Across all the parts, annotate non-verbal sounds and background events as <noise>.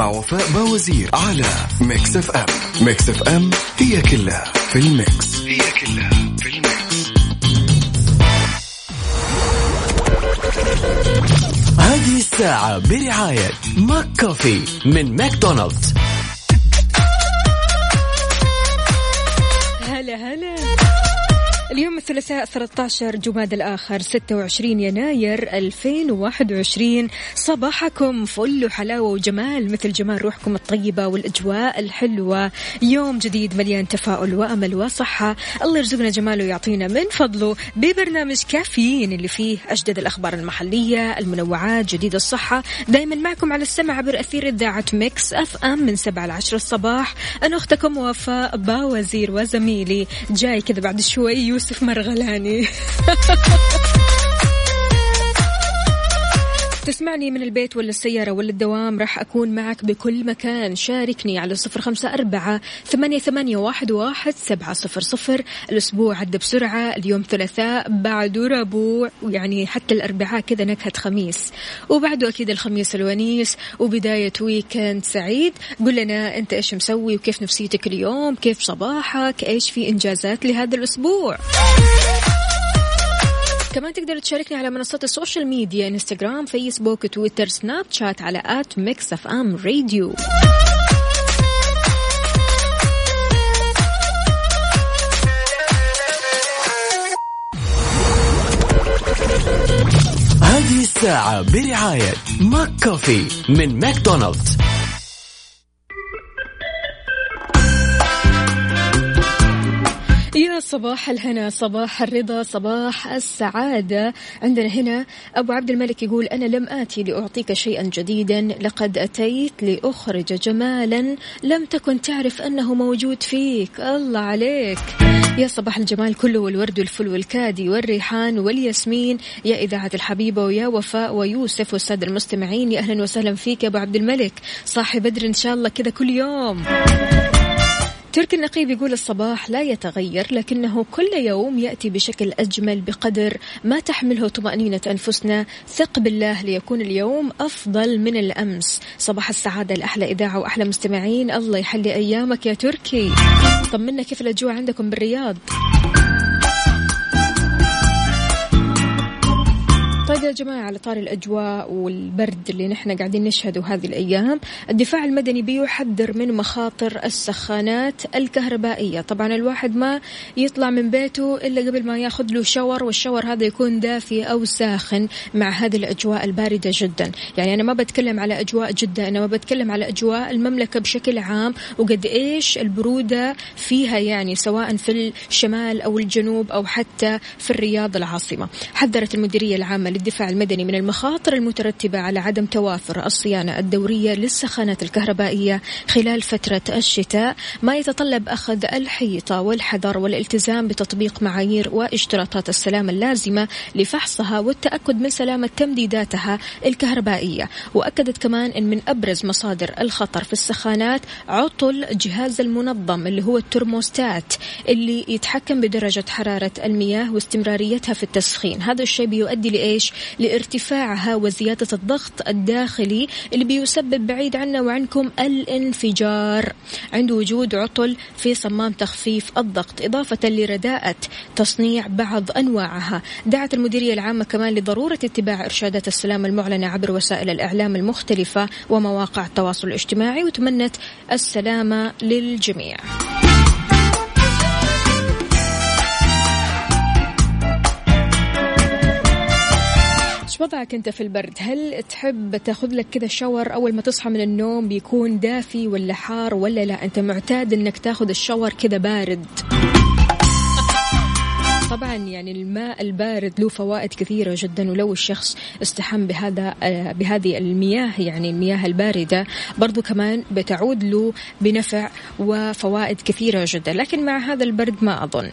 مع وفاء باوزير على Mix FM Mix FM هي كلها في ال Mix. هي كلها في ال Mix. هذه الساعة برعاية McCafé من ماكدونالدز. الثلاثاء 13 جماد الآخر 26 يناير 2021 صباحكم فل وحلاوة وجمال مثل جمال روحكم الطيبة والأجواء الحلوة. يوم جديد مليان تفاؤل وأمل وصحة. الله يرزقنا جماله ويعطينا من فضله. ببرنامج كافيين اللي فيه أجدد الأخبار المحلية المنوعات جديد الصحة. دايما معكم على السمع عبر أثير إذاعة Mix FM من 7 ل 10 الصباح. أنا أختكم وفاء باوزير وزميلي. جاي كذا بعد شوي يوسف مرغلاني <laughs> تسمعني من البيت ولا السيارة ولا الدوام؟ راح أكون معك بكل مكان. شاركني على صفر خمسة أربعة ثمانية, ثمانية واحد, واحد سبعة صفر صفر. الأسبوع عدى بسرعة اليوم ثلاثاء بعده ربوع ويعني حتى الأربعاء كذا نكهة خميس. وبعده أكيد الخميس الونيس وبداية ويكند سعيد. قل لنا أنت إيش مسوي وكيف نفسيتك اليوم؟ كيف صباحك؟ إيش في إنجازات لهذا الأسبوع؟ كمان تقدر تشاركني على منصات ال social media إنستغرام فيسبوك تويتر سناب شات على at Mix FM Radio. هذه الساعة برعاية McCafé من ماكدونالدز. صباح الهنا صباح الرضا صباح السعادة. عندنا هنا أبو عبد الملك يقول أنا لم آتي لأعطيك شيئا جديدا لقد أتيت لأخرج جمالا لم تكن تعرف أنه موجود فيك. الله عليك. يا صباح الجمال كله والورد والفل والكادي والريحان والياسمين. يا إذاعة الحبيبة ويا وفاء ويوسف والسادة المستمعين. يا أهلا وسهلا فيك يا أبو عبد الملك. صاحي بدر إن شاء الله كذا كل يوم. تركي النقيب يقول الصباح لا يتغير لكنه كل يوم يأتي بشكل أجمل بقدر ما تحمله طمأنينة أنفسنا. ثق بالله ليكون اليوم أفضل من الأمس. صباح السعادة الأحلى إذاعة وأحلى مستمعين. الله يحلي أيامك يا تركي. طمنا كيف الأجواء عندكم بالرياض؟ طيب يا جماعة على طار الأجواء والبرد اللي نحن قاعدين نشهده هذه الأيام الدفاع المدني بيحذر من مخاطر السخانات الكهربائية. طبعا الواحد ما يطلع من بيته إلا قبل ما ياخذ له شاور والشاور هذا يكون دافي أو ساخن مع هذه الأجواء الباردة جدا. يعني أنا ما بتكلم على أجواء جدة أنا ما بتكلم على أجواء المملكة بشكل عام وقد إيش البرودة فيها يعني سواء في الشمال أو الجنوب أو حتى في الرياض العاصمة. حذرت المديرية العامة للدفاع المدني من المخاطر المترتبة على عدم توافر الصيانة الدورية للسخانات الكهربائية خلال فترة الشتاء ما يتطلب أخذ الحيطة والحذر والالتزام بتطبيق معايير واشتراطات السلامة اللازمة لفحصها والتأكد من سلامة تمديداتها الكهربائية. وأكدت كمان أن من أبرز مصادر الخطر في السخانات عطل جهاز المنظم اللي هو الترموستات اللي يتحكم بدرجة حرارة المياه واستمراريتها في التسخين. هذا الشيء بيؤدي لإيش؟ لارتفاعها وزيادة الضغط الداخلي اللي بيسبب بعيد عنا وعنكم الانفجار. عند وجود عطل في صمام تخفيف الضغط إضافة لرداءة تصنيع بعض أنواعها. دعت المديرية العامة كمان لضرورة اتباع إرشادات السلامة المعلنة عبر وسائل الإعلام المختلفة ومواقع التواصل الاجتماعي وتمنت السلامة للجميع. وضعك أنت في البرد؟ هل تحب تاخذ لك كذا شاور أول ما تصحى من النوم بيكون دافي ولا حار ولا لا؟ أنت معتاد إنك تاخذ الشاور كذا بارد. طبعا يعني الماء البارد له فوائد كثيرة جدا ولو الشخص استحم بهذا آه، بهذه المياه يعني المياه الباردة برضو كمان بتعود له بنفع وفوائد كثيرة جدا. لكن مع هذا البرد ما أظن.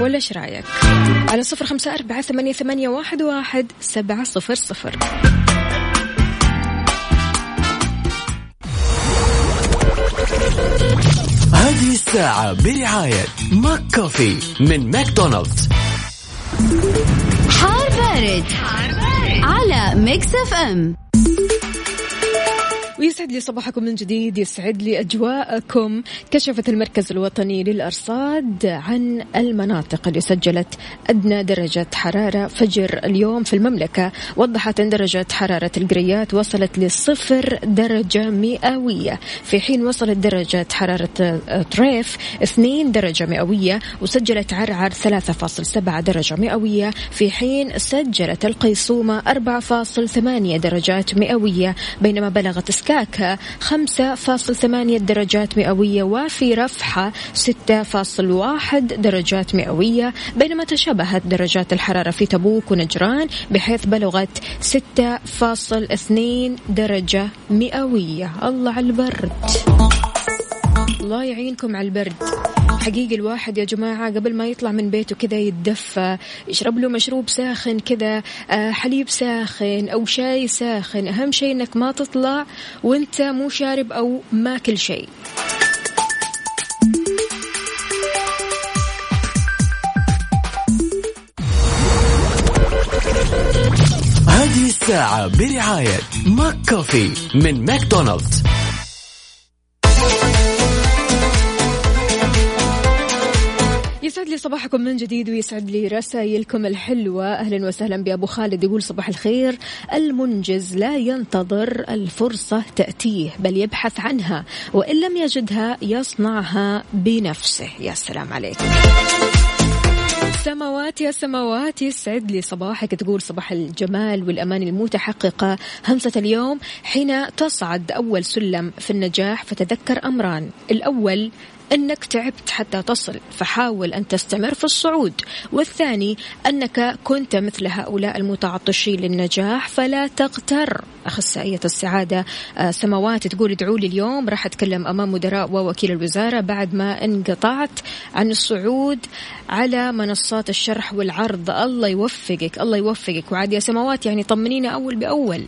ولا إيش رأيك؟ على صفر خمسة أربعة ثمانية, ثمانية واحد, واحد سبعة صفر صفر. هذه الساعة برعاية McCafé من ماكدونالدز حار بارد, حار بارد. على Mix FM ويسعد لي صباحكم من جديد يسعد لي أجواءكم. كشفت المركز الوطني للأرصاد عن المناطق اللي سجلت أدنى درجة حرارة فجر اليوم في المملكة. وضحت أن درجة حرارة القريات وصلت لصفر درجة مئوية. في حين وصلت درجة حرارة طريف 2 درجة مئوية وسجلت عرعر 3.7 درجة مئوية. في حين سجلت القيصومة 4.8 درجات مئوية. بينما بلغت سكاكا 5.8 درجات مئوية وفي رفحة 6.1 درجات مئوية بينما تشابهت درجات الحرارة في تبوك ونجران بحيث بلغت 6.2 درجة مئوية. الله على البرد. الله يعينكم على البرد. حقيقي الواحد يا جماعة قبل ما يطلع من بيته كذا يتدفى يشرب له مشروب ساخن كذا آه، حليب ساخن أو شاي ساخن. أهم شيء أنك ما تطلع وأنت مو شارب أو ماكل شيء. هذه الساعة برعاية McCoffee من ماكدونالدز. صباحكم من جديد ويسعد لي رسائلكم الحلوة. أهلا وسهلا بأبو خالد يقول صباح الخير. المنجز لا ينتظر الفرصة تأتيه بل يبحث عنها وإن لم يجدها يصنعها بنفسه. يا سلام عليك سماوات يا سماوات يسعد لي صباحك. تقول صباح الجمال والأمان المتحققة. همسة اليوم حين تصعد أول سلم في النجاح فتذكر أمران. الأول أنك تعبت حتى تصل فحاول أن تستمر في الصعود. والثاني أنك كنت مثل هؤلاء المتعطشين للنجاح فلا تغتر أخصائية السعادة آه، سماوات تقول ادعوا لي اليوم راح أتكلم أمام مدراء ووكيل الوزارة بعد ما انقطعت عن الصعود على منصات الشرح والعرض. الله يوفقك الله يوفقك. وعاد يا سماوات يعني طمنينا أول بأول.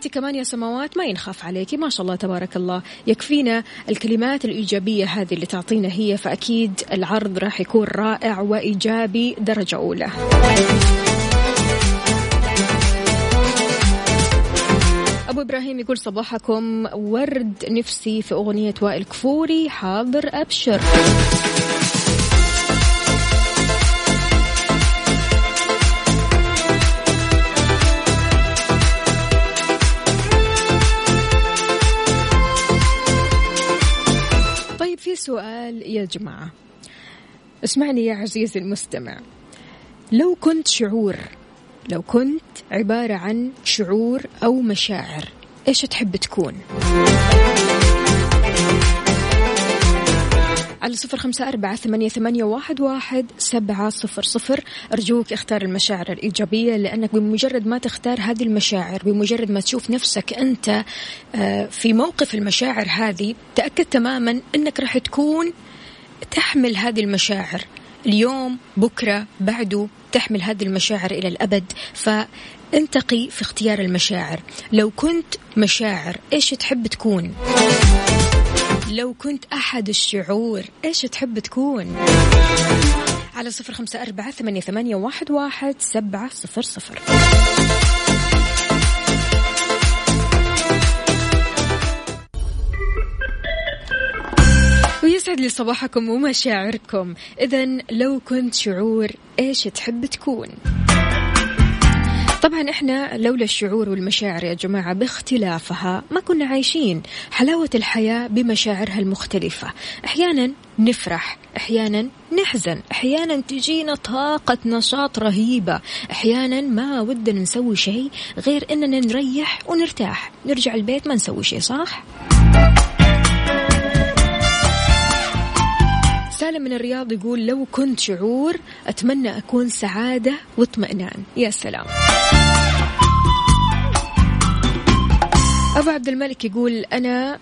وانت كمان يا سماوات ما ينخاف عليكي ما شاء الله تبارك الله. يكفينا الكلمات الإيجابية هذه اللي تعطينا هي فأكيد العرض راح يكون رائع وإيجابي درجة أولى. أبو إبراهيم يقول صباحكم. ورد نفسي في أغنية وائل كفوري حاضر أبشر. سؤال يا جماعة اسمعني يا عزيزي المستمع لو كنت شعور لو كنت عبارة عن شعور أو مشاعر إيش تحب تكون؟ على صفر خمسة أربعة ثمانية, ثمانية واحد, واحد سبعة صفر صفر. أرجوك اختار المشاعر الإيجابية لأنك بمجرد ما تختار هذه المشاعر بمجرد ما تشوف نفسك أنت آه، في موقف المشاعر هذه تأكد تماما أنك راح تكون تحمل هذه المشاعر. اليوم بكرة بعده تحمل هذه المشاعر إلى الأبد. فانتقي في اختيار المشاعر. لو كنت مشاعر إيش تحب تكون؟ لو كنت أحد الشعور إيش تحب تكون؟ على صفر خمسة أربعة ثمانية, ثمانية واحد, واحد سبعة صفر صفر. ويسعد لي صباحكم ومشاعركم. إذا لو كنت شعور إيش تحب تكون؟ طبعا إحنا لولا الشعور والمشاعر يا جماعة باختلافها ما كنا عايشين. حلاوة الحياة بمشاعرها المختلفة. أحيانا نفرح أحيانا نحزن أحيانا تجينا طاقة نشاط رهيبة. أحيانا ما ودنا نسوي شيء غير إننا نريح ونرتاح. نرجع البيت ما نسوي شيء صح؟ سالم من الرياض يقول لو كنت شعور أتمنى أكون سعادة واطمئنان. يا سلام. أبو عبد الملك يقول أنا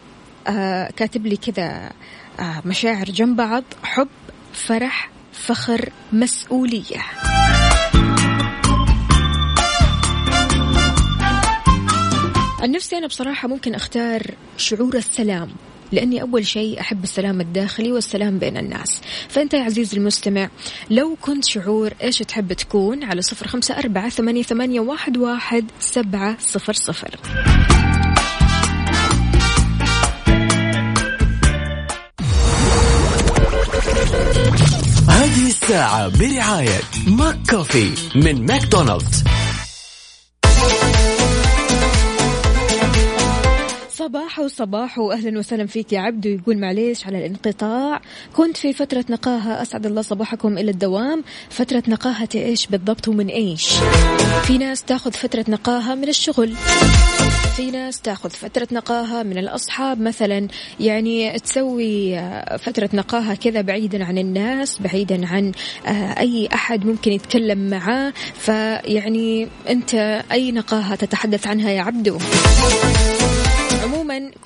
آه كاتب لي كذا آه مشاعر جنب بعض حب فرح فخر مسؤولية. عن نفسي أنا بصراحة ممكن أختار شعور السلام. لأني أول شيء أحب السلام الداخلي والسلام بين الناس. فأنت يا عزيزي المستمع لو كنت شعور إيش تحب تكون على صفر خمسة أربعة ثمانية, ثمانية واحد, واحد سبعة صفر صفر. هذه الساعة برعاية McCoffee من ماكدونالدز. صباح وصباح واهلا وسهلا فيك يا عبدو. يقول معليش على الانقطاع. كنت في فترة نقاهة أسعد الله صباحكم إلى الدوام. فترة نقاهة إيش بالضبط ومن إيش؟ في ناس تأخذ فترة نقاهة من الشغل. في ناس تأخذ فترة نقاهة من الأصحاب مثلا. يعني تسوي فترة نقاهة كذا بعيدا عن الناس بعيدا عن آه، أي أحد ممكن يتكلم معاه. فيعني أنت أي نقاهة تتحدث عنها يا عبدو؟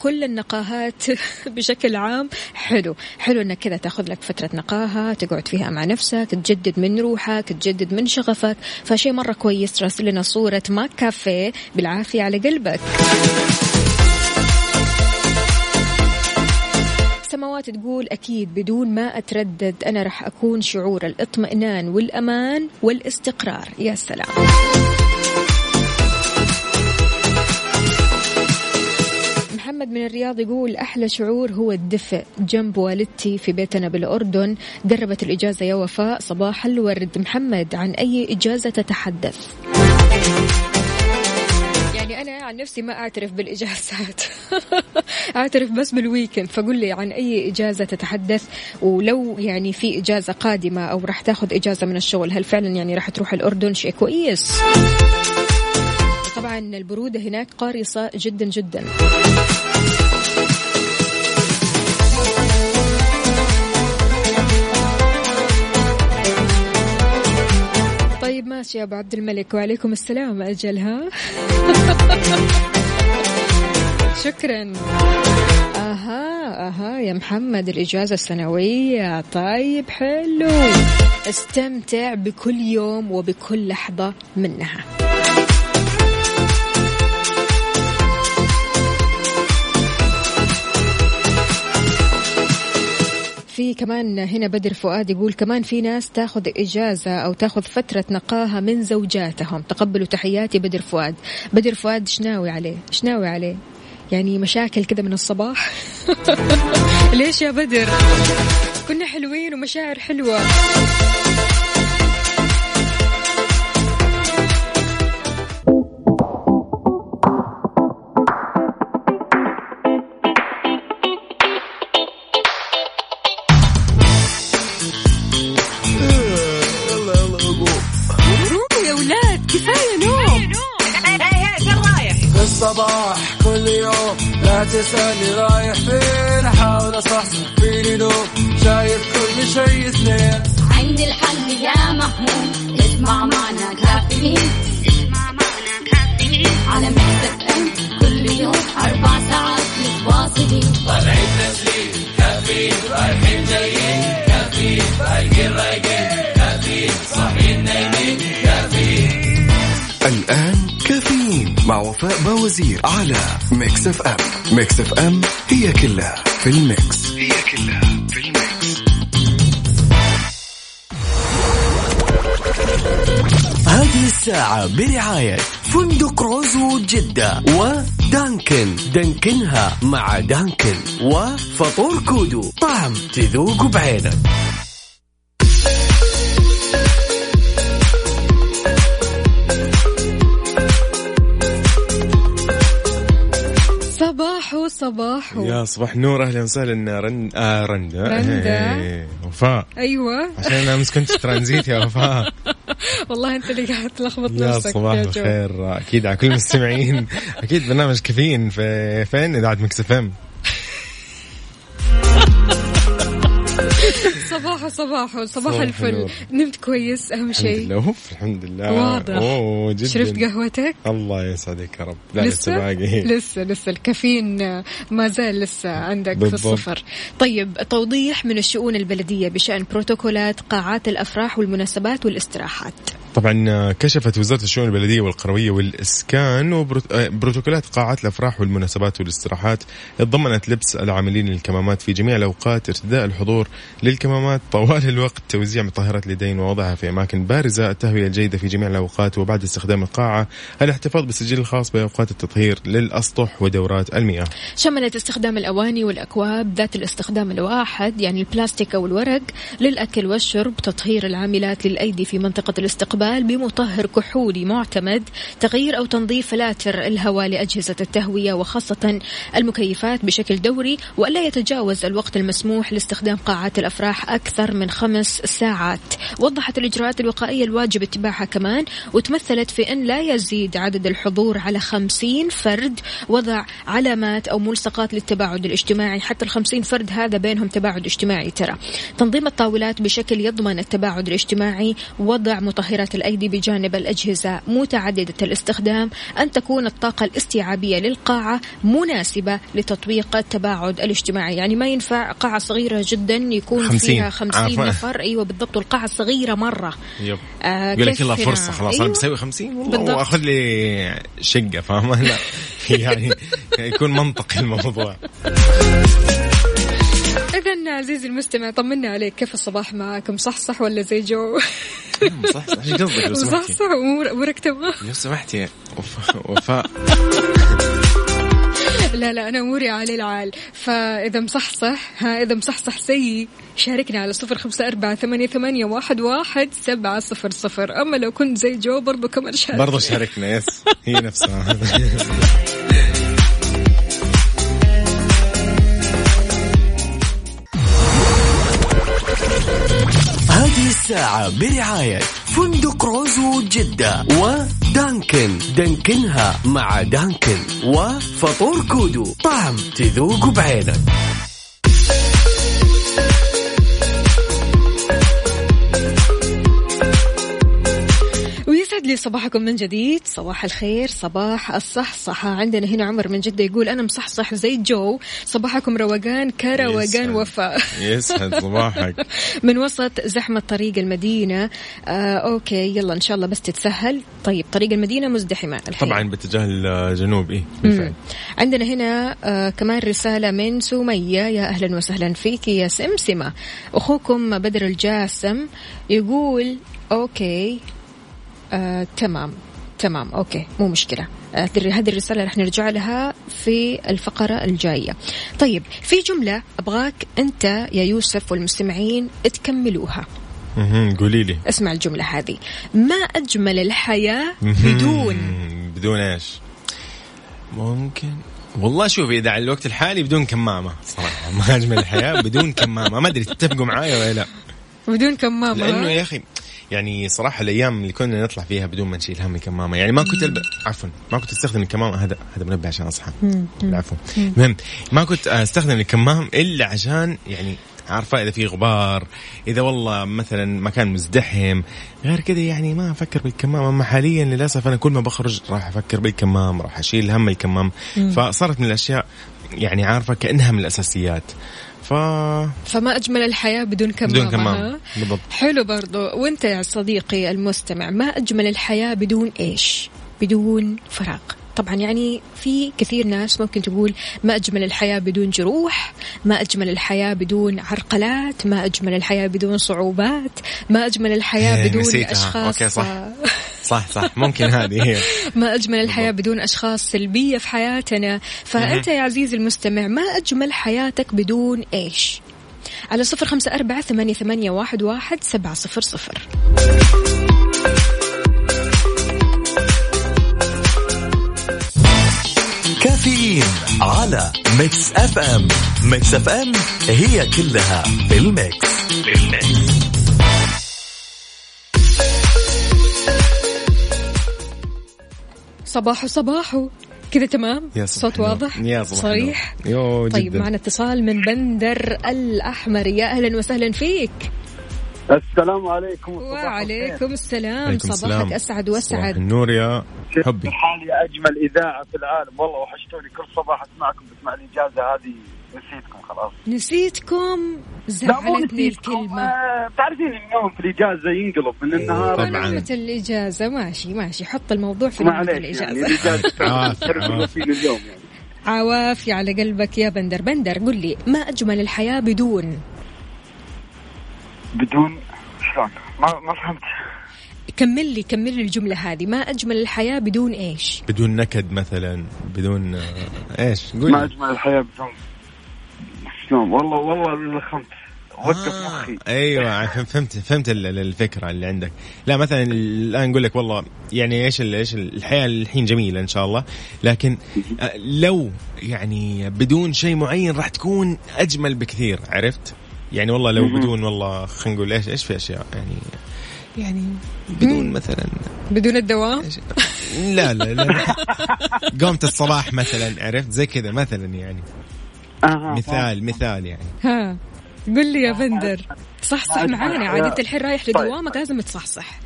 كل النقاهات <laughs> بشكل عام حلو. حلو إنك كذا تاخذ لك فترة نقاهة تقعد فيها مع نفسك تجدد من روحك تجدد من شغفك. فشيء مرة كويس تراسل لنا صورة ماك كافيه. بالعافية على قلبك. سماوات تقول أكيد بدون ما أتردد أنا راح أكون شعور الإطمئنان والأمان والإستقرار. يا سلام. محمد من الرياض يقول أحلى شعور هو الدفء. جنب والدتي في بيتنا بالأردن قربت الإجازة يا وفاء. صباح الورد. محمد عن أي إجازة تتحدث؟ يعني أنا عن نفسي ما أعترف بالإجازات. <laughs> أعترف بس بالويكند فقل لي عن أي إجازة تتحدث؟ ولو يعني في إجازة قادمة أو راح تاخذ إجازة من الشغل هل فعلا يعني راح تروح الأردن؟ شيء كويس. طبعا البرودة هناك قارصة جدا جدا. طيب ماشي يا أبو عبد الملك. وعليكم السلام أجل ها؟ <laughs> شكرا. أها أها يا محمد الإجازة السنوية. طيب حلو. استمتع بكل يوم وبكل لحظة منها. في كمان هنا بدر فؤاد يقول كمان في ناس تاخذ إجازة أو تاخذ فترة نقاهة من زوجاتهم. تقبلوا تحياتي بدر فؤاد. بدر فؤاد شناوي عليه؟ شناوي عليه؟ يعني مشاكل كذا من الصباح؟ <laughs> ليش يا بدر؟ كنا حلوين ومشاعر حلوة. ودانكن دانكنها مع دانكن. وفطور كودو. طعم تذوق بعينك. صباح يا صباح نور أهلا وسهلا رند آه رندا. رندا. إيه، وفاء. أيوه. عشان أنا امس كنت ترانزيت يا وفاء. <laughs> <laughs> والله انت اللي قاعد تلخبط يا نفسك صباح جو. الخير. أكيد على كل المستمعين. <laughs> أكيد برنامج كافيين في فين؟ إذاعة Mix FM. <laughs> <laughs> صباح صباح صباح الفل. نمت كويس أهم الحمد شيء. لله أوف الحمد لله. واضح. أوه جدا. شربت قهوتك؟ الله يسعدك يا رب. لا لسه باقي. <laughs> لسه لسه. الكافيين آه، ما زال لسه عندك في بالضبط. الصفر. طيب توضيح من الشؤون البلدية بشأن بروتوكولات قاعات الأفراح والمناسبات والاستراحات. طبعا آه، كشفت وزارة الشؤون البلدية والقروية والإسكان وبروتوكولات قاعات الأفراح والمناسبات والاستراحات. ضمنت لبس العاملين الكمامات في جميع الأوقات ارتداء الحضور للكمامات. طوال الوقت توزيع مطهرات اليدين ووضعها في أماكن بارزة. التهوية الجيدة في جميع الأوقات وبعد استخدام القاعة. الاحتفاظ بالسجل الخاص بأوقات التطهير للأسطح ودورات المياه. شملت استخدام الأواني والأكواب ذات الاستخدام الواحد يعني البلاستيك أو الورق للأكل والشرب تطهير العاملات للأيدي في منطقة الاستقبال بمطهر كحولي معتمد تغيير أو تنظيف فلاتر الهواء لأجهزة التهوية وخاصة المكيفات بشكل دوري وألا يتجاوز الوقت المسموح لاستخدام قاعات الأفراح أكثر من خمس ساعات. وضحت الإجراءات الوقائية الواجب اتباعها كمان وتمثلت في أن لا يزيد عدد الحضور على خمسين فرد وضع علامات أو ملصقات للتباعد الاجتماعي حتى الخمسين فرد هذا بينهم تباعد اجتماعي. ترى تنظيم الطاولات بشكل يضمن التباعد الاجتماعي وضع مطهرات الأيدي بجانب الأجهزة. متعددة الاستخدام أن تكون الطاقة الاستيعابية للقاعة مناسبة لتطبيق التباعد الاجتماعي. يعني ما ينفع قاعة صغيرة جدا يكون 50. فيها خمسين عارفة. نفر. أيوة بالضبط. والقاعة صغيرة مرة. يب. آه يقول لك يلا؟ فرصة خلاص أيوة. أنا بسوي 50 والله. وآخذ لي شقة فاهمة؟ لا يعني يكون منطقي الموضوع. إذا عزيزي المستمع طمنا عليك. كيف الصباح معك مصحصح ولا زي جو؟ صح صح. إيش قصدك لو سمحتي؟ مصحصح وأمور- امورك تمام. لو سمحتي وف- وفاء. <laughs> لا لا أنا اموري على العال. فإذا مصحصح ها إذا مصحصح سيء شاركنا على صفر خمسة أربعة ثمانية, ثمانية واحد, واحد سبعة صفر صفر. أما لو كنت زي جو برضو كمان شارك برضو شاركنا yes. هي نفسها. هذه الساعة برعاية فندق روزو جدة ودانكن. دانكنها مع دانكن. وفطور كودو. طعم تذوق بعينك. لي صباحكم من جديد. صباح الخير صباح الصحصحة عندنا هنا عمر من جدة يقول أنا مصحصح زي جو. صباحكم روقان كروقان. وفاء. يسعد صباحك. <laughs> من وسط زحمة طريق المدينة. آه okay يلا إن شاء الله بس تتسهل. طيب طريق المدينة مزدحمة الحين. طبعا باتجاه الجنوب مم. بالفعل. عندنا هنا آه كمان رسالة من سمية. يا أهلا وسهلا فيك يا سمسمة. أخوكم بدر الجاسم يقول okay آه تمام. تمام. okay. مو مشكلة. آه، هذه الرسالة رح نرجع لها في الفقرة الجاية. طيب في جملة أبغاك أنت يا يوسف والمستمعين تكملوها. قولي لي. اسمع الجملة هذه. ما أجمل الحياة بدون. بدون إيش؟ ممكن. والله شوف إذا على الوقت الحالي بدون كمامة. صراحة. ما أجمل الحياة بدون كمامة. ما أدري تتفقوا معايا ولا لا؟ بدون كمامة. لأنه؟ يا أخي يعني صراحة الأيام اللي كنا نطلع فيها بدون ما نشيل هم الكمامة. يعني ما كنت البس عفوا ما كنت أستخدم الكمامة. هذا هذا منبه عشان أصحى. العفو. المهم ما كنت أستخدم الكمام إلا عشان يعني عارفة إذا في غبار إذا والله مثلا مكان مزدحم غير كذا يعني ما أفكر بالكمام أما حاليا للأسف أنا كل ما بخرج راح أفكر بالكمام راح أشيل هم الكمام فصارت من الأشياء يعني عارفة كأنها من الأساسيات. ف فما أجمل الحياة بدون كمامة. بدون كمام ها؟ بالضبط. حلو برضو. وأنت يا صديقي المستمع ما أجمل الحياة بدون إيش؟ بدون فراغ. طبعا يعني في كثير ناس ممكن تقول ما أجمل الحياة بدون جروح ما أجمل الحياة بدون عرقلات ما أجمل الحياة بدون صعوبات ما أجمل الحياة إيه، بدون. أشخاص أوكي، صح. <laughs> صح صح. ممكن هذه هي. <laughs> ما أجمل الحياة بدون أشخاص سلبية في حياتنا. فأنت يا عزيزي المستمع ما أجمل حياتك بدون إيش؟ على صفر خمسة أربعة ثمانية, ثمانية واحد, واحد سبعة صفر صفر. كافيين على Mix FM. Mix FM هي كلها في ال mix صباحو صباحو كذا تمام؟ يا صوت واضح. يا صباح صريح. يو طيب جدا. معنا اتصال من بندر الأحمر. يا أهلا وسهلا فيك. السلام عليكم. وعليكم السلام. عليكم صباحك صباح وأسعد. النور يا حبي. حالي أجمل إذاعة في العالم. والله وحشتوني. كل صباح أسمعكم بسمع الإجازة هذه نسيتكم خلاص. نسيتكم؟ زعلتني. الكلمة. آه، تعرفين النوم في الإجازة ينقلب من النهار طبعاً. نعمة الإجازة. ماشي ماشي. حط الموضوع في نعمة معليش يعني الإجازة. عافية. فين <laughs> اليوم يعني. عوافي على قلبك يا بندر. بندر قل لي ما أجمل الحياة بدون؟ بدون شلون؟ ما ما فهمت. كمل لي كمل لي الجملة هذه. ما أجمل الحياة بدون إيش؟ بدون نكد مثلا بدون آه، إيش؟ ما قول أجمل الحياة بدون شلون والله والله لخمت وقف آه، مخي. أيوه <laughs> فهمت فهمت ال- ال- الفكرة اللي عندك. لا مثلا الآن نقول لك والله يعني إيش إيش الحياة الحين جميلة إن شاء الله. لكن آه، لو يعني بدون شيء معين راح تكون أجمل بكثير عرفت؟ يعني والله لو بدون والله خلينا نقول إيش إيش في أشياء يعني يعني بدون مثلا بدون الدوام لا لا لا. <laughs> قومة الصباح مثلا عرفت؟ زي كذا مثلا يعني. آه، مثال مثال يعني. ها قل لي يا بندر صحصح معانا. عاد أنت الحين رايح طيب. لدوامك لازم تصحصح.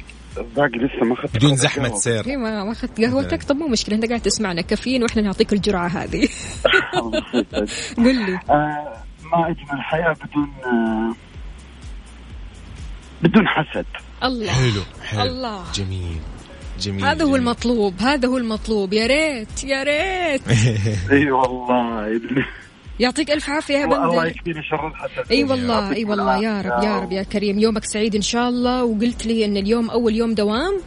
باقي لسه ما أخذت بدون قهوة. زحمة سير إيه ما ما اخذت قهوتك طب مو مشكلة أنت قاعد تسمعنا كافيين وإحنا نعطيك الجرعة هذه. <laughs> قل لي. آه، ما أجمل الحياة بدون آه، بدون حسد. الله. حلو حلو. الله. جميل جميل هذا هو. المطلوب هذا هو المطلوب. يا ريت يا ريت. <laughs> إي والله يعطيك ألف عافية يا الله بندر. يكفيني شر الحسد أي والله أي والله يا رب يا رب يا كريم. يومك سعيد إن شاء الله. وقلت لي إن اليوم أول يوم دوام.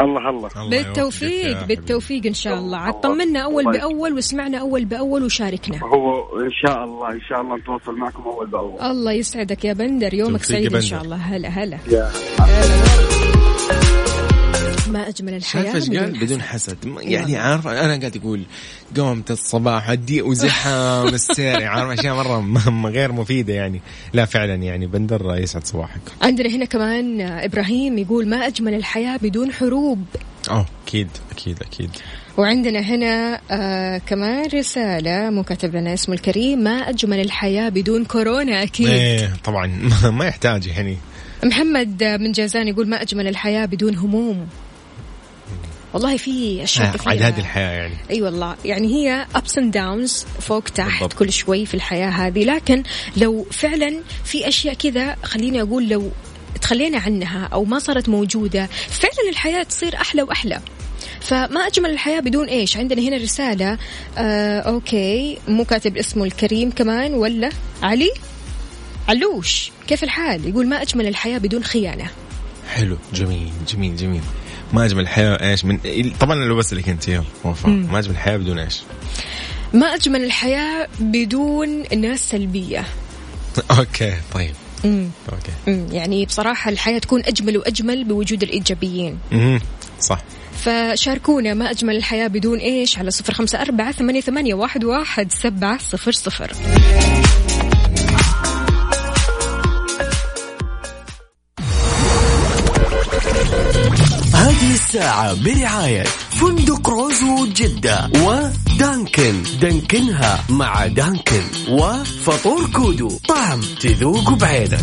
الله الله. الله بالتوفيق. بالتوفيق إن شاء الله. عاد الله. طمنا أول الله بأول واسمعنا أول بأول وشاركنا. هو إن شاء الله إن شاء الله نتواصل معكم أول بأول. الله يسعدك يا بندر. يومك سعيد إن. شاء الله. هلا هلا. يا. ما أجمل الحياة شايف إيش قال؟ بدون حسد. م- يعني عارف أنا قاعد أقول قومة الصباح هدي وزحام <laughs> السير عارف؟ أشياء مرة غير مفيدة يعني. لا فعلا يعني بندر يسعد صباحك. عندنا هنا كمان إبراهيم يقول ما أجمل الحياة بدون حروب. آه أكيد أكيد أكيد. وعندنا هنا آه كمان رسالة مو كاتب لنا اسمه الكريم ما أجمل الحياة بدون كورونا أكيد. إيه طبعا. <laughs> ما يحتاج يعني. محمد من جازان يقول ما أجمل الحياة بدون هموم. والله في أشياء آه، كثيرة. عاد هذه الحياة يعني. أي أيوة والله. يعني هي ups and downs فوق تحت بالضبط. كل شوي في الحياة هذه. لكن لو فعلا في أشياء كذا خليني أقول لو تخلينا عنها أو ما صارت موجودة فعلا الحياة تصير أحلى وأحلى. فما أجمل الحياة بدون إيش؟ عندنا هنا رسالة آه أوكي. مو كاتب اسمه الكريم كمان ولا؟ علي؟ علوش. كيف الحال؟ يقول ما أجمل الحياة بدون خيانة. حلو. جميل جميل جميل. ما أجمل الحياة إيش من طبعا لو بسالك أنت يلا وفاء ما أجمل الحياة بدون إيش؟ ما أجمل الحياة بدون ناس سلبية. <laughs> أوكي طيب. مم. okay. مم، يعني بصراحة الحياة تكون أجمل وأجمل بوجود الإيجابيين. مهم. صح. فشاركونا ما أجمل الحياة بدون إيش على صفر خمسة أربعة ثمانية, ثمانية واحد, واحد سبعة صفر صفر. الساعة برعاية فندق روزو جدة ودانكن. دانكنها مع دانكن وفطور كودو. طعم تذوق بعينك.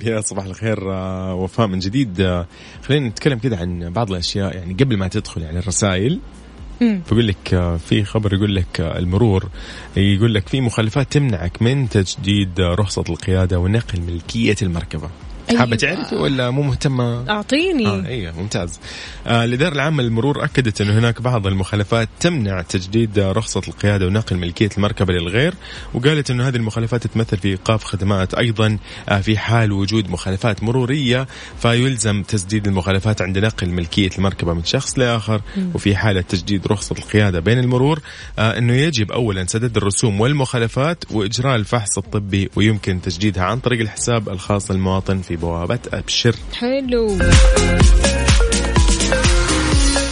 طيب يا صباح الخير آه، وفاء من جديد آه، خلينا نتكلم كده عن بعض الأشياء يعني قبل ما تدخل يعني الرسائل مم. بقول لك آه، في خبر يقول لك المرور يقول لك في مخالفات تمنعك من تجديد رخصة القيادة ونقل ملكية المركبة أيوة. حابة تعرفي ولا مو مهتمة أعطيني آه أيوه ممتاز. آه الاداره العامه للمرور أكدت انه هناك بعض المخالفات تمنع تجديد رخصة القيادة ونقل ملكية المركبة للغير وقالت انه هذه المخالفات تتمثل في إيقاف خدمات أيضا آه في حال وجود مخالفات مرورية فيلزم تسديد المخالفات عند نقل ملكية المركبة من شخص لآخر وفي حاله تجديد رخصة القيادة بين المرور آه أنه يجب اولا سدد الرسوم والمخالفات وإجراء الفحص الطبي ويمكن تجديدها عن طريق الحساب الخاص للمواطن في بوابه أبشر. حلو.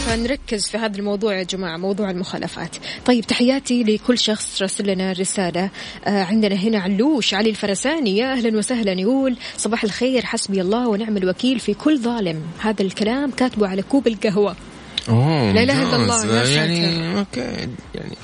فنركز في هذا الموضوع يا جماعة موضوع المخالفات. طيب تحياتي لكل شخص راسل لنا رسالة. آه عندنا هنا علوش علي الفرساني. يا أهلا وسهلا يقول صباح الخير حسبي الله ونعم الوكيل في كل ظالم. هذا الكلام كاتبه على كوب القهوة. أوه لا إله إلا. الله، يا يعني أوكي يعني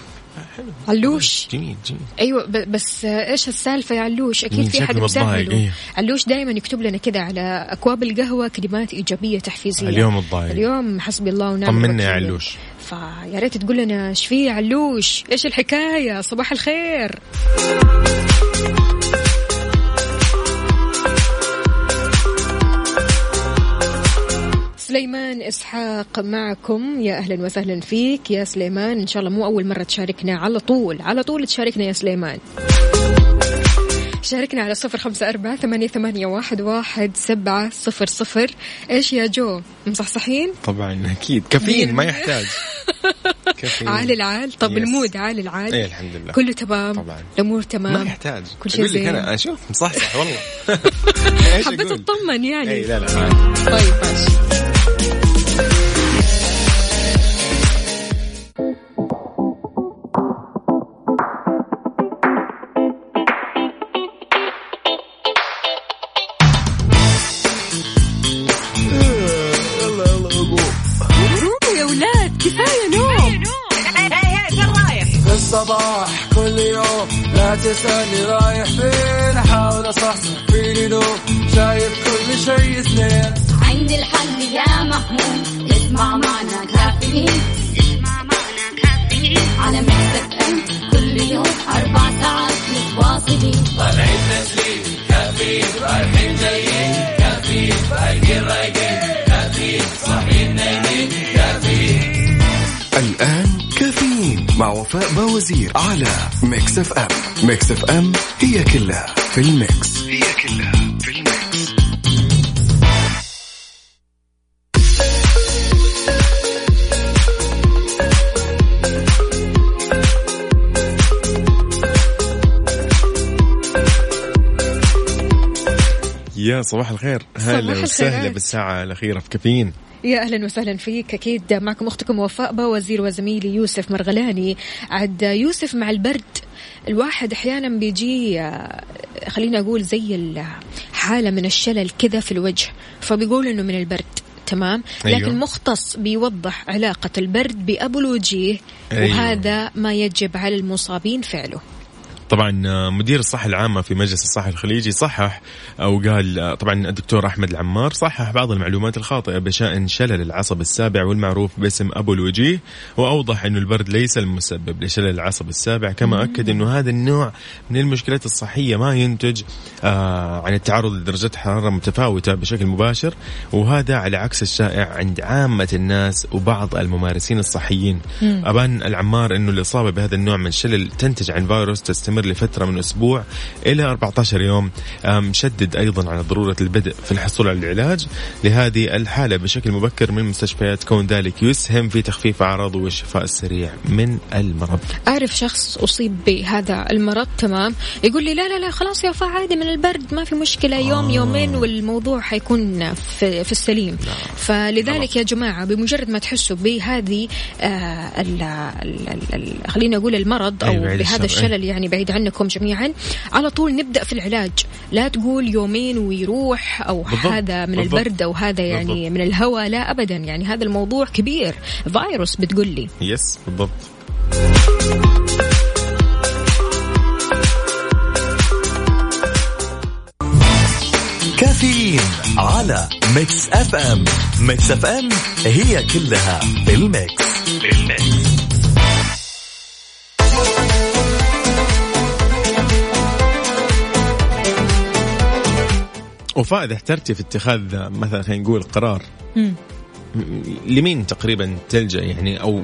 علوش. جميل جميل. أيوه بس إيش السالفة يا علوش؟ أكيد في حد مسهله إيه. علوش دائما يكتب لنا كذا على أكواب القهوة كلمات إيجابية تحفيزية. اليوم الضايق اليوم حسبي الله ونعم طمنا يا. علوش. فيا ريت تقول لنا إيش في علوش؟ إيش الحكاية؟ صباح الخير. سليمان إسحاق معكم. يا أهلا وسهلا فيك يا سليمان. إن شاء الله مو أول مرة تشاركنا على طول. على طول تشاركنا يا سليمان. شاركنا على صفر خمسة أربعة ثمانية, ثمانية واحد, واحد سبعة صفر صفر. إيش يا جو؟ مصحصحين؟ طبعا أكيد. كافيين ما يحتاج. <laughs> كافيين. عال العال. طب yes. ال mood عال العال. إيه الحمد لله. كله تمام؟ طبعا. الأمور ما تمام يحتاج. كل شيء زين. أنا أشوف مصحصح والله. <laughs> <laughs> حبيت أقول؟ أطمن يعني. اي لا لا. طيب ماشي. الصباح. كل يوم لا تسألني رايح فين. أحاول أصحصح فيني لو شايف كل شيء سنين عندي الحل يا محمود. اسمع معنا كافيين. وفاء باوزير على Mix FM. Mix FM هي كلها في ال mix. هي كلها. يا صباح الخير هلا وسهلا. بالساعة الأخيرة في كافيين يا أهلا وسهلا فيك أكيد معكم أختكم وفاء باوزير وزميلي يوسف مرغلاني عد يوسف مع البرد الواحد أحيانا بيجي آه، خلينا أقول زي الحالة من الشلل كذا في الوجه فبيقول إنه من البرد تمام أيوة. لكن مختص بيوضح علاقة البرد بأبو الوجيه أيوة. وهذا ما يجب على المصابين فعله طبعا آه، مدير الصحة العامة في مجلس الصحة الخليجي صحح أو قال آه، طبعا الدكتور أحمد العمار صحح بعض المعلومات الخاطئة بشأن شلل العصب السابع والمعروف باسم أبو الوجيه وأوضح أنه البرد ليس المسبب لشلل العصب السابع كما أكد أنه هذا النوع من المشكلات الصحية ما ينتج آه، عن التعرض لدرجات حرارة متفاوتة بشكل مباشر وهذا على عكس الشائع عند عامة الناس وبعض الممارسين الصحيين. أبان العمار أنه الإصابة بهذا النوع من الشلل تنتج عن فيروس تستمر لفترة من أسبوع إلى 14 يوم شدد أيضا على ضرورة البدء في الحصول على العلاج لهذه الحالة بشكل مبكر من المستشفيات كون ذلك يسهم في تخفيف أعراضه والشفاء السريع من المرض. أعرف شخص أصيب بهذا المرض تمام؟ يقول لي لا لا لا خلاص يا وفاء عادي من البرد ما في مشكلة يوم آه. يومين والموضوع حيكون في, في السليم. فلذلك يا جماعة بمجرد ما تحسوا بهذه آه خلينا أقول المرض أو أيوة، بهذا الشلل يعني بعيد عنكم جميعا. على طول نبدأ في العلاج. لا تقول يومين ويروح أو بالضبط، هذا من بالضبط، البرد أو هذا يعني بالضبط. من الهواء. لا أبدا. يعني هذا الموضوع كبير. فيروس بتقول لي. yes بالضبط. كافيين على Mix FM Mix FM هي كلها بال mix بال mix وفاء اذا احترتي في اتخاذ مثلا خلينا نقول قرار. لمين تقريبا تلجأ يعني؟ أو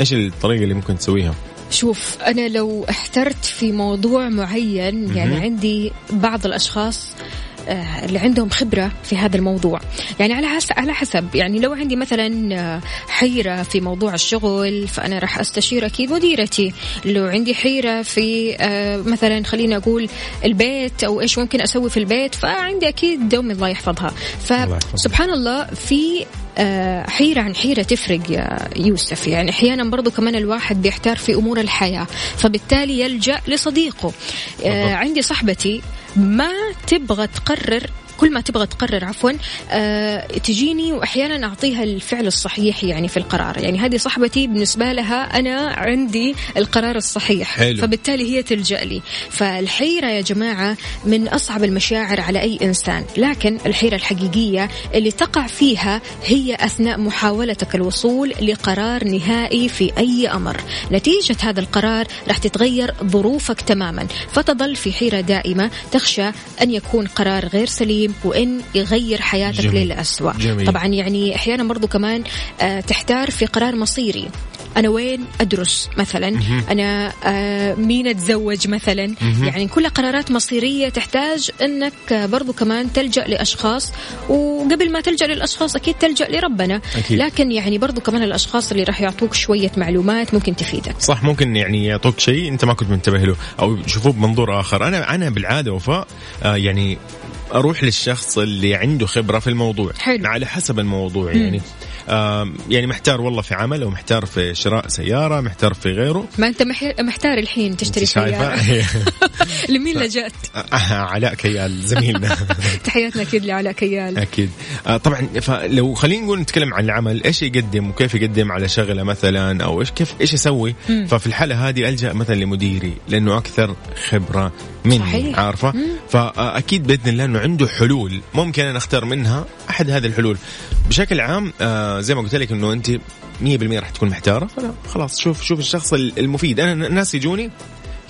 إيش الطريقة اللي ممكن تسويها؟ شوف أنا لو احترت في موضوع معين يعني عندي بعض الأشخاص آه، اللي عندهم خبرة في هذا الموضوع. يعني على حسب على حسب. يعني لو عندي مثلا آه، حيرة في موضوع الشغل فأنا راح أستشير أكيد مديرتي. لو عندي حيرة في آه، مثلا خلينا أقول البيت أو إيش ممكن أسوي في البيت فعندي أكيد دوم الله يحفظها. فسبحان الله في حيرة عن حيرة تفرق يا يوسف. يعني أحيانا برضو كمان الواحد بيحتار في أمور الحياة فبالتالي يلجأ لصديقه. عندي صاحبتي ما تبغى تقرر كل ما تبغى تقرر عفوا أه تجيني واحيانا أعطيها الفعل الصحيح يعني في القرار. يعني هذه صاحبتي بالنسبة لها أنا عندي القرار الصحيح. حلو. فبالتالي هي تلجأ لي. فالحيرة يا جماعة من أصعب المشاعر على أي إنسان. لكن الحيرة الحقيقية اللي تقع فيها هي أثناء محاولتك الوصول لقرار نهائي في أي أمر. نتيجة هذا القرار راح تتغير ظروفك تماما. فتظل في حيرة دائمة تخشى أن يكون قرار غير سليم وإن يغير حياتك جميل. للأسوأ جميل. طبعا يعني أحيانا برضو كمان آه تحتار في قرار مصيري أنا وين أدرس مثلا مهم. أنا آه مين أتزوج مثلا مهم. يعني كلها قرارات مصيرية تحتاج إنك آه، برضو كمان تلجأ لأشخاص وقبل ما تلجأ للأشخاص أكيد تلجأ لربنا أكيد. لكن يعني برضو كمان الأشخاص اللي راح يعطوك شوية معلومات ممكن تفيدك صح ممكن يعني يعطوك شيء أنت ما كنت منتبه له أو يشوفوه بمنظور آخر أنا أنا بالعادة وفاء آه يعني أروح للشخص اللي عنده خبرة في الموضوع. حلو. على حسب الموضوع يعني. آه يعني محتار والله في عمل أو محتار في شراء سيارة محتار في غيره. ما أنت مح- محتار الحين تشتري؟ سيارة. <laughs> لمين لجأت؟ آه، علاء كيال زميلنا. <laughs> تحياتنا أكيد لعلاء كيال. أكيد. آه طبعا فلو خلينا نقول نتكلم عن العمل إيش يقدم وكيف يقدم على شغلة مثلا أو إيش كيف إيش يسوي؟ مم. ففي الحالة هذه ألجأ مثلا لمديري لأنه أكثر خبرة مني صحيح. عارفة؟ فأكيد بإذن الله إنه عنده حلول. ممكن أنا أختار منها أحد هذه الحلول. بشكل عام آه زي ما قلت لك إنه أنت 100% راح تكون محتارة فلا خلاص شوف شوف الشخص المفيد. أنا الناس يجوني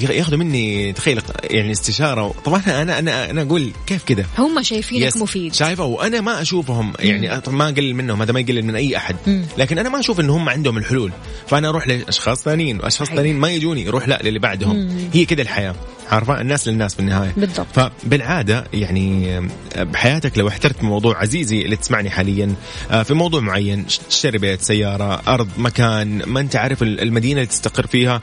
ياخذوا مني تخيل يعني استشارة طبعا أنا أنا أنا أقول كيف كذا هم شايفينك يس. مفيد شايفه وأنا ما أشوفهم يعني ما أقلل منهم هذا ما يقلل من أي أحد مم. لكن أنا ما أشوف إن هم عندهم الحلول فأنا أروح لأشخاص ثانيين وأشخاص. ثانيين ما يجوني يروح لا للي بعدهم مم. هي كذا الحياة عارفة الناس للناس في النهايه بالضبط. فبالعادة يعني بحياتك لو احترت موضوع عزيزي اللي تسمعني حاليا آه، في موضوع معين تشتري بيت سيارة أرض مكان ما أنت عارف المدينة اللي تستقر فيها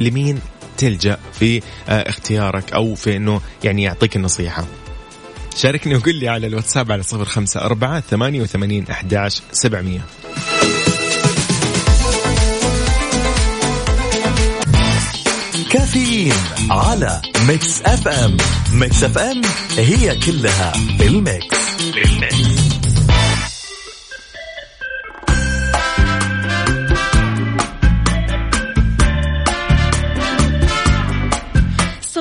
لمين تلجأ في آه، اختيارك أو في إنه يعني يعطيك النصيحة. شاركني وقل لي على الواتساب على صفر خمسة أربعة ثمانية وثمانين أحداش سبعمية. كافيين على Mix FM. Mix FM هي كلها في ال mix.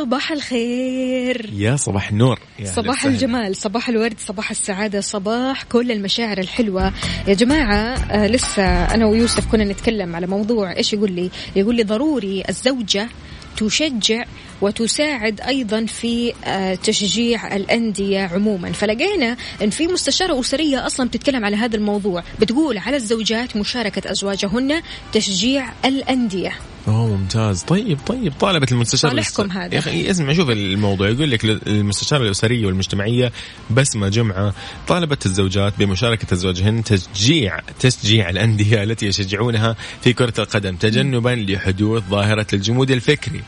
صباح الخير. يا صباح النور. يا صباح. الجمال صباح الورد صباح السعادة صباح كل المشاعر الحلوة. يا جماعة آه لسه أنا ويوسف كنا نتكلم على موضوع إيش يقول لي؟ يقول لي ضروري الزوجة تشجع وتساعد أيضا في آه، تشجيع الأندية عموما. فلقينا إن في مستشارة أسرية أصلا بتتكلم على هذا الموضوع. بتقول على الزوجات مشاركة أزواجهن تشجيع الأندية. أوه ممتاز. طيب طيب طالبة المستشار صالحكم هذا. يا أخي اسمع شوف الموضوع. يقول لك المستشارة الأسرية والمجتمعية بسمة جمعة طالبت الزوجات بمشاركة أزواجهن تشجيع تشجيع الأندية التي يشجعونها في كرة القدم تجنبا لحدوث ظاهرة الجمود الفكري.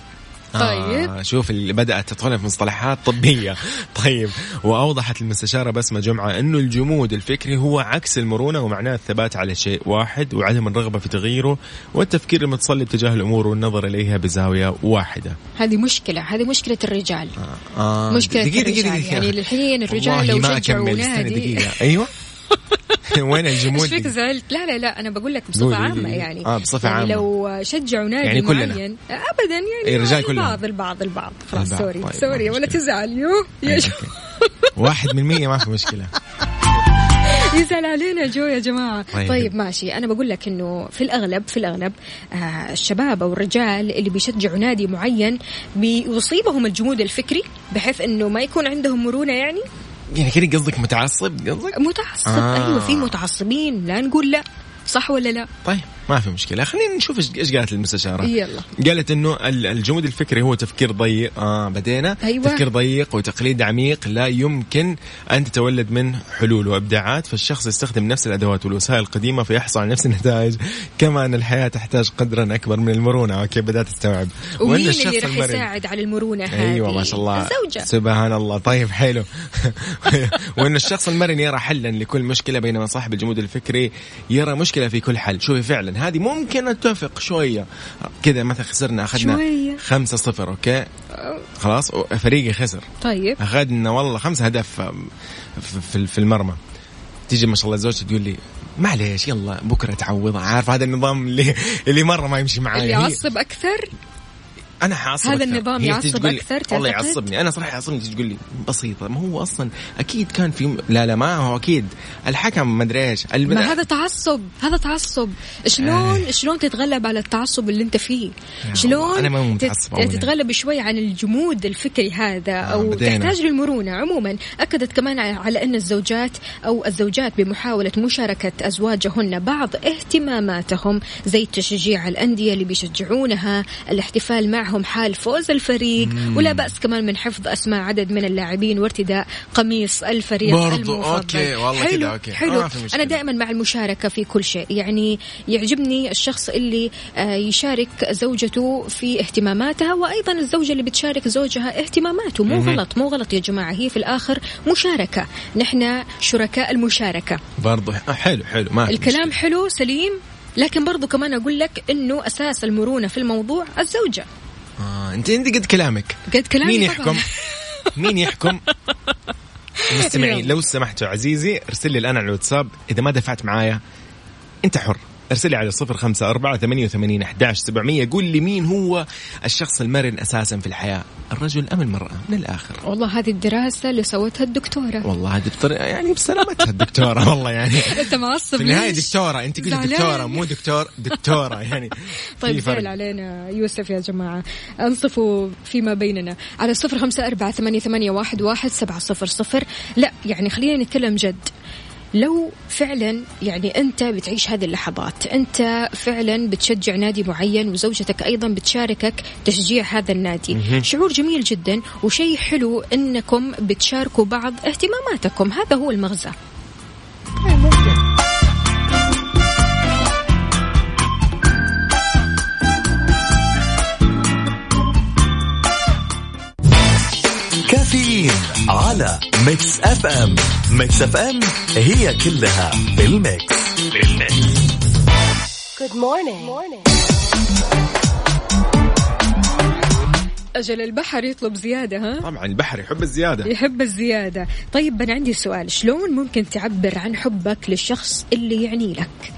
طيب. آه شوف اللي بدأت تدخل في مصطلحات طبية. <laughs> طيب وأوضحت المستشارة بسمة جمعة أنه الجمود الفكري هو عكس المرونة ومعناه الثبات على شيء واحد وعدم الرغبة في تغييره والتفكير المتصلب تجاه الأمور والنظر إليها بزاوية واحدة. هذه مشكلة هذه مشكلة الرجال. آه مشكلة دقيقة الرجال. دقيقة. دقيقة. يعني للحين الرجال لو شجعوا أكمل استنى نادي. دقيقة. أيوة. <laughs> <laughs> وين إيش الجمود فيك زعلت؟ لا لا لا أنا بقول لك بصفة. عامة يعني آه، بصفة يعني عامة. لو شجعوا نادي يعني كلنا. معين ابدا يعني إيه، الرجال كلهم. البعض البعض البعض خلاص. sorry طيب، sorry ولا. تزعل يو يا واحد من مية ما في مشكلة <laughs> يزعل علينا جو يا جماعة طيب. طيب ماشي أنا بقول لك إنه في الأغلب في الأغلب آه الشباب أو الرجال اللي بيشجعوا نادي معين بيصيبهم الجمود الفكري بحيث إنه ما يكون عندهم مرونة يعني يعني كذا قصدك متعصب قصدك؟ متعصب آه. أيوه في متعصبين لا نقول لا صح ولا لا؟ طيب. ما في مشكلة. خلينا نشوف إيش قالت المستشارة. يلا. قالت إنه ال- الجمود الفكري هو تفكير ضيق. آه بدينا. أيوة. تفكير ضيق وتقليد عميق لا يمكن أن تتولد منه حلول وإبداعات. فالشخص يستخدم نفس الأدوات والوسائل القديمة فيحصل على نفس النتائج. كما أن الحياة تحتاج قدرا أكبر من المرونة. أوكي بدأت استوعب ومين اللي راح يساعد على المرونة هذه أيوه ما شاء الله. الزوجة. سبحان الله. طيب حلو. <laughs> وإن الشخص المرن يرى حلا لكل مشكلة بينما صاحب الجمود الفكري يرى مشكلة في كل حل. شوفي فعلا. هذه ممكن نتفق شوية. كذا مثلا خسرنا أخذنا شوية. خمسة صفر أوكي؟ خلاص فريقي خسر. طيب. أخذنا والله خمسة هدف في- المرمى. تيجي ما شاء الله زوجتي تقول لي معليش يلا بكرة تعوض. عارف هذا النظام اللي اللي مرة ما يمشي معايا. اللي يعصب أكثر؟ أنا حاعصب هذا. النظام يعصب أكثر والله؟ يعصبني أنا صراحة يعصبني تقول لي بسيطة ما هو أصلا أكيد كان في لا لا ما هو أكيد الحكم ما أدري إيش ما هذا تعصب هذا تعصب شلون شلون تتغلب على التعصب اللي أنت فيه شلون أنا ما تت- متعصب أولاً. تتغلب شوي عن الجمود الفكري هذا أو بدينا. تحتاج للمرونة عموما أكدت كمان على أن الزوجات أو الزوجات بمحاولة مشاركة أزواجهن بعض اهتماماتهم زي تشجيع الأندية اللي بيشجعونها الاحتفال معهم حال فوز الفريق. ولا بأس كمان من حفظ أسماء عدد من اللاعبين وارتداء قميص الفريق برضو، المفضل. okay، والله حلو كده، okay. حلو. مشكلة. أنا دائما مع المشاركة في كل شيء. يعني يعجبني الشخص اللي آه، يشارك زوجته في اهتماماتها وأيضا الزوجة اللي بتشارك زوجها اهتماماته. مو غلط مو غلط يا جماعة. هي في الآخر مشاركة. نحن شركاء المشاركة. برضو. آه، حلو حلو. ما الكلام مشكلة. حلو سليم. لكن برضو كمان أقول لك إنه أساس المرونة في الموضوع الزوجة. آه انت أنت قد كلامك قد كلامي مين. يحكم مين يحكم <laughs> مستمعين. لو سمحتوا عزيزي ارسل لي الآن على الواتساب إذا ما دفعت معايا أنت حر أرسل لي على صفر خمسة أربعة ثمانية وثمانين أحداش سبعمية. قول لي مين هو الشخص المرن أساسا في الحياة؟ الرجل أم المرأة؟ من الآخر. والله هذه الدراسة اللي سوتها الدكتورة. والله بطريقة يعني بسلامتها الدكتورة والله يعني. <laughs> أنت معصب في النهاية؟ دكتورة أنت قلت. دكتورة مو دكتور دكتورة يعني. <laughs> طيب. زعل علينا يوسف يا جماعة. أنصفوا فيما بيننا على صفر خمسة أربعة ثمانية, ثمانية واحد, واحد سبعة صفر صفر. لا يعني خلينا نتكلم جد. لو فعلا يعني أنت بتعيش هذه اللحظات أنت فعلا بتشجع نادي معين وزوجتك أيضا بتشاركك تشجيع هذا النادي. شعور جميل جدا وشيء حلو إنكم بتشاركوا بعض اهتماماتكم. هذا هو المغزى. على Mix FM Mix FM هي كلها في ال mix في ال mix Good morning. أجل البحر يطلب زيادة ها؟ طبعا البحر يحب الزيادة. يحب الزيادة. طيب أنا عندي سؤال. شلون ممكن تعبر عن حبك للشخص اللي يعني لك؟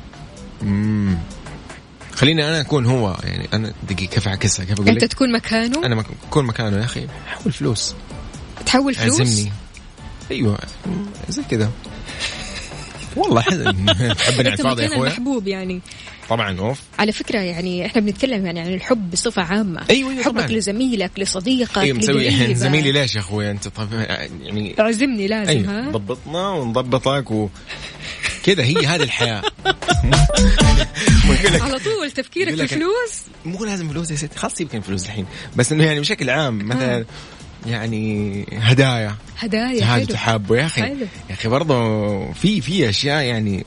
خليني أنا أكون هو يعني أنا دقيقة كيف أعكسها؟ كيف أقول أنت لك؟ تكون مكانه؟ أنا مك- أكون مكانه يا أخي. حول فلوس. تحول فلوس؟ عزمني أيوه زي كذا. والله تحبني على الفاضي يا أخوي. المحبوب يعني. طبعا أوف. على فكرة يعني إحنا بنتكلم يعني عن الحب بصفة عامة. أيوة، أيوة، حبك طبعاً. لزميلك لصديقك أيوه مسوي. زميلي ليش يا أخوي؟ أنت طب يعني أعزمني لازم أيوه ها؟ ضبطنا ونضبطك و كذا. هي هذه الحياة. <laughs> على طول تفكيرك في الفلوس؟ مو لازم فلوس يا ستي خلاص سيبك من فلوس الحين. بس إنه يعني بشكل عام مثلا يعني هدايا. هدايا حلو. تحابه. يا أخي حلو. يا أخي برضه في في أشياء يعني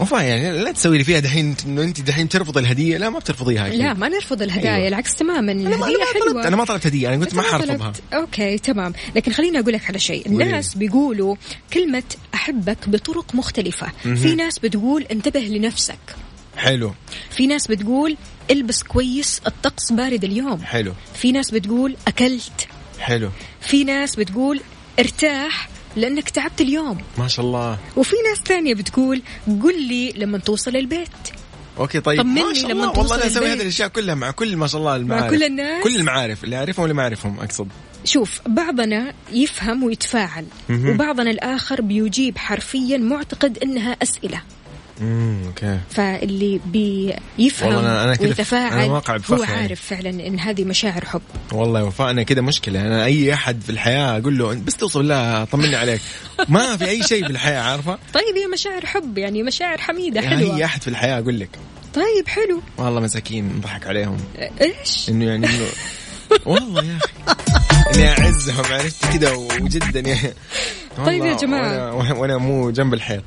وفا يعني لا تسوي لي فيها دحين إنه أنت دحين ترفض الهدية. لا ما بترفضيها أكيد. لا ما نرفض الهدايا أيوة. العكس تماما. أنا ما طلبت حلوة. أنا ما طلبت هدية أنا قلت ما حرفضها. أوكي تمام. لكن خليني أقول لك على شيء. الناس بيقولوا كلمة أحبك بطرق مختلفة. في ناس بتقول انتبه لنفسك. حلو. في ناس بتقول إلبس كويس الطقس بارد اليوم. حلو. في ناس بتقول أكلت. حلو. في ناس بتقول ارتاح لأنك تعبت اليوم. ما شاء الله. وفي ناس ثانية بتقول قل لي لما توصل البيت. okay طيب. طمني ما شاء لما الله. توصل والله أنا أسوي. هذه الأشياء كلها مع كل ما شاء الله المعارف. كل الناس؟ كل المعارف اللي أعرفهم واللي ما أعرفهم أقصد. شوف بعضنا يفهم ويتفاعل وبعضنا الآخر بيجيب حرفيا معتقد أنها أسئلة. امم okay. فاللي بيفهم والله أنا- أنا كده- ويتفاعل أنا واقع هو يعني. عارف فعلا إن هذه مشاعر حب. والله وفاء أنا كده مشكلة. أنا أي أحد في الحياة أقول له بس توصل لها طمني عليك. ما في أي شيء في الحياة عارفة؟ طيب هي مشاعر حب يعني مشاعر حميدة يعني حلوة. أي أحد في الحياة أقول لك. طيب حلو. والله مساكين نضحك عليهم. إيش؟ إنه يعني انه <laughs> والله يا أخي. إني أعزهم عرفت كذا وجدا يعني طيب يا جماعة. وأنا, وأنا مو جنب الحيط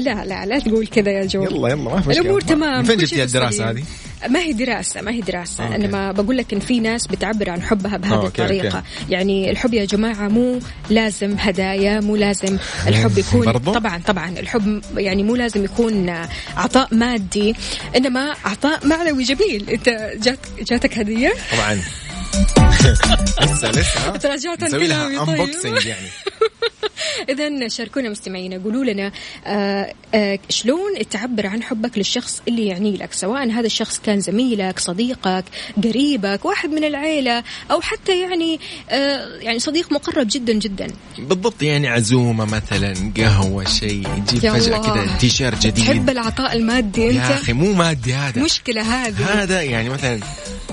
لا لا لا تقول كذا يا جو يلا يلا ما في مشكلة الأمور تمام فين جبتي الدراسة. هذه؟ ما هي دراسة ما هي دراسة آه، أنا okay. ما بقول لك إن في ناس بتعبر عن حبها بهذه okay، الطريقة okay. يعني الحب يا جماعة مو لازم هدايا مو لازم الحب يكون برضو؟ طبعا طبعا الحب يعني مو لازم يكون عطاء مادي إنما عطاء معنوي جميل أنت جات جاتك هدية طبعا <laughs> لسه لسه؟ تراجعت عن كلامي طيب. يعني <laughs> إذا شاركونا مستمعينا قولوا لنا آه آه شلون تعبر عن حبك للشخص اللي يعني لك سواء هذا الشخص كان زميلك صديقك قريبك واحد من العيلة أو حتى يعني آه يعني صديق مقرب جدا جدا بالضبط يعني عزومة مثلا قهوة شيء تجيب يا فجأة. كذا تيشيرت تحب جديد العطاء المادي يا أنت أخي مو مادي هذا مشكلة هذه هذا يعني مثلا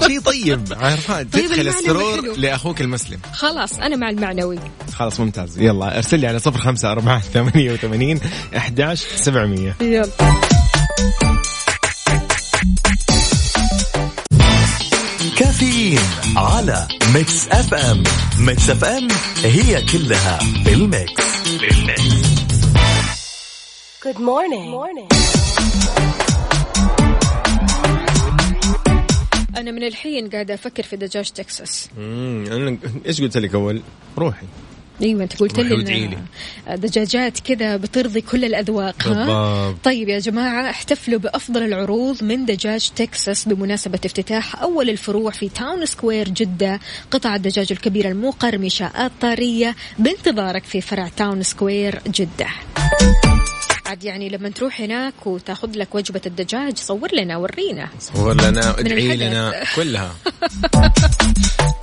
شيء طيب. عارفه تدخل السرور. لأخوك المسلم. خلاص أنا مع المعنوي. خلاص ممتاز. يلا أرسل لي على صفر خمسة أربعة ثمانية وثمانين أحداش سبعمية. يلا. كافيين على Mix FM. Mix FM هي كلها بال mix. بال mix. Good morning. morning. أنا من الحين قاعدة أفكر في دجاج تكساس. امم أنا إيش قلت لك أول؟ روحي. أيوه انت قلت لي دجاجات كذا بترضي كل الأذواق ها؟ بالضبط. طيب يا جماعة احتفلوا بأفضل العروض من دجاج تكساس بمناسبة افتتاح أول الفروع في Town Square جدة قطع الدجاج الكبيره المقرمشه الطريه بانتظارك في فرع Town Square جدة. عاد يعني لما تروح هناك وتاخذ لك وجبة الدجاج صور لنا ورينا. صور لنا ادعي. لنا كلها. <laughs>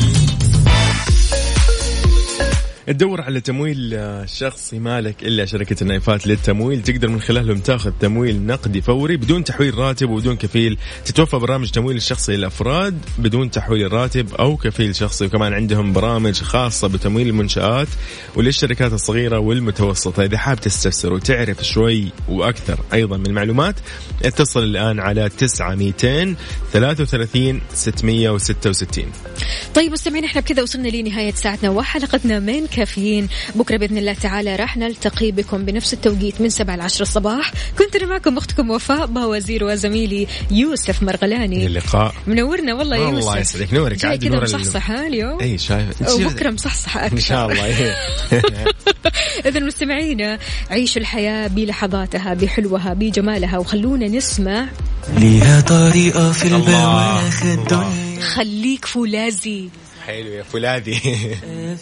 تدور على تمويل آه، شخصي مالك إلا شركة النايفات للتمويل. تقدر من خلالهم تاخذ تمويل نقدي فوري بدون تحويل راتب وبدون كفيل. تتوفر برامج تمويل الشخصي للأفراد بدون تحويل راتب أو كفيل شخصي. وكمان عندهم برامج خاصة بتمويل المنشآت وللشركات الصغيرة والمتوسطة. إذا حاب تستفسر وتعرف شوي وأكثر أيضا من المعلومات اتصل الآن على 9 200 33 666 طيب مستمعين إحنا بكذا وصلنا لنهاية ساعتنا وحلقتنا من كافيين بكرة بإذن الله تعالى راح نلتقي بكم بنفس التوقيت من 7 ل 10 الصباح. كنت أنا معكم أختكم وفاء باوزير وزميلي يوسف مرغلاني. اللقاء منورنا والله يا الله يوسف. يسعدك. نورك جاي عاد كذا نور ال- مصحصح ها اليوم؟ إي شايف. وبكرة مصحصح أكثر. ان شاء الله إيه. <laughs> إذا مستمعينا عيشوا الحياة بلحظاتها بحلوها بجمالها وخلونا نسمع. ليها طريقة في الله. البواخ الله. الدنيا. خليك فولاذي. حلو يا فولاذي. <laughs>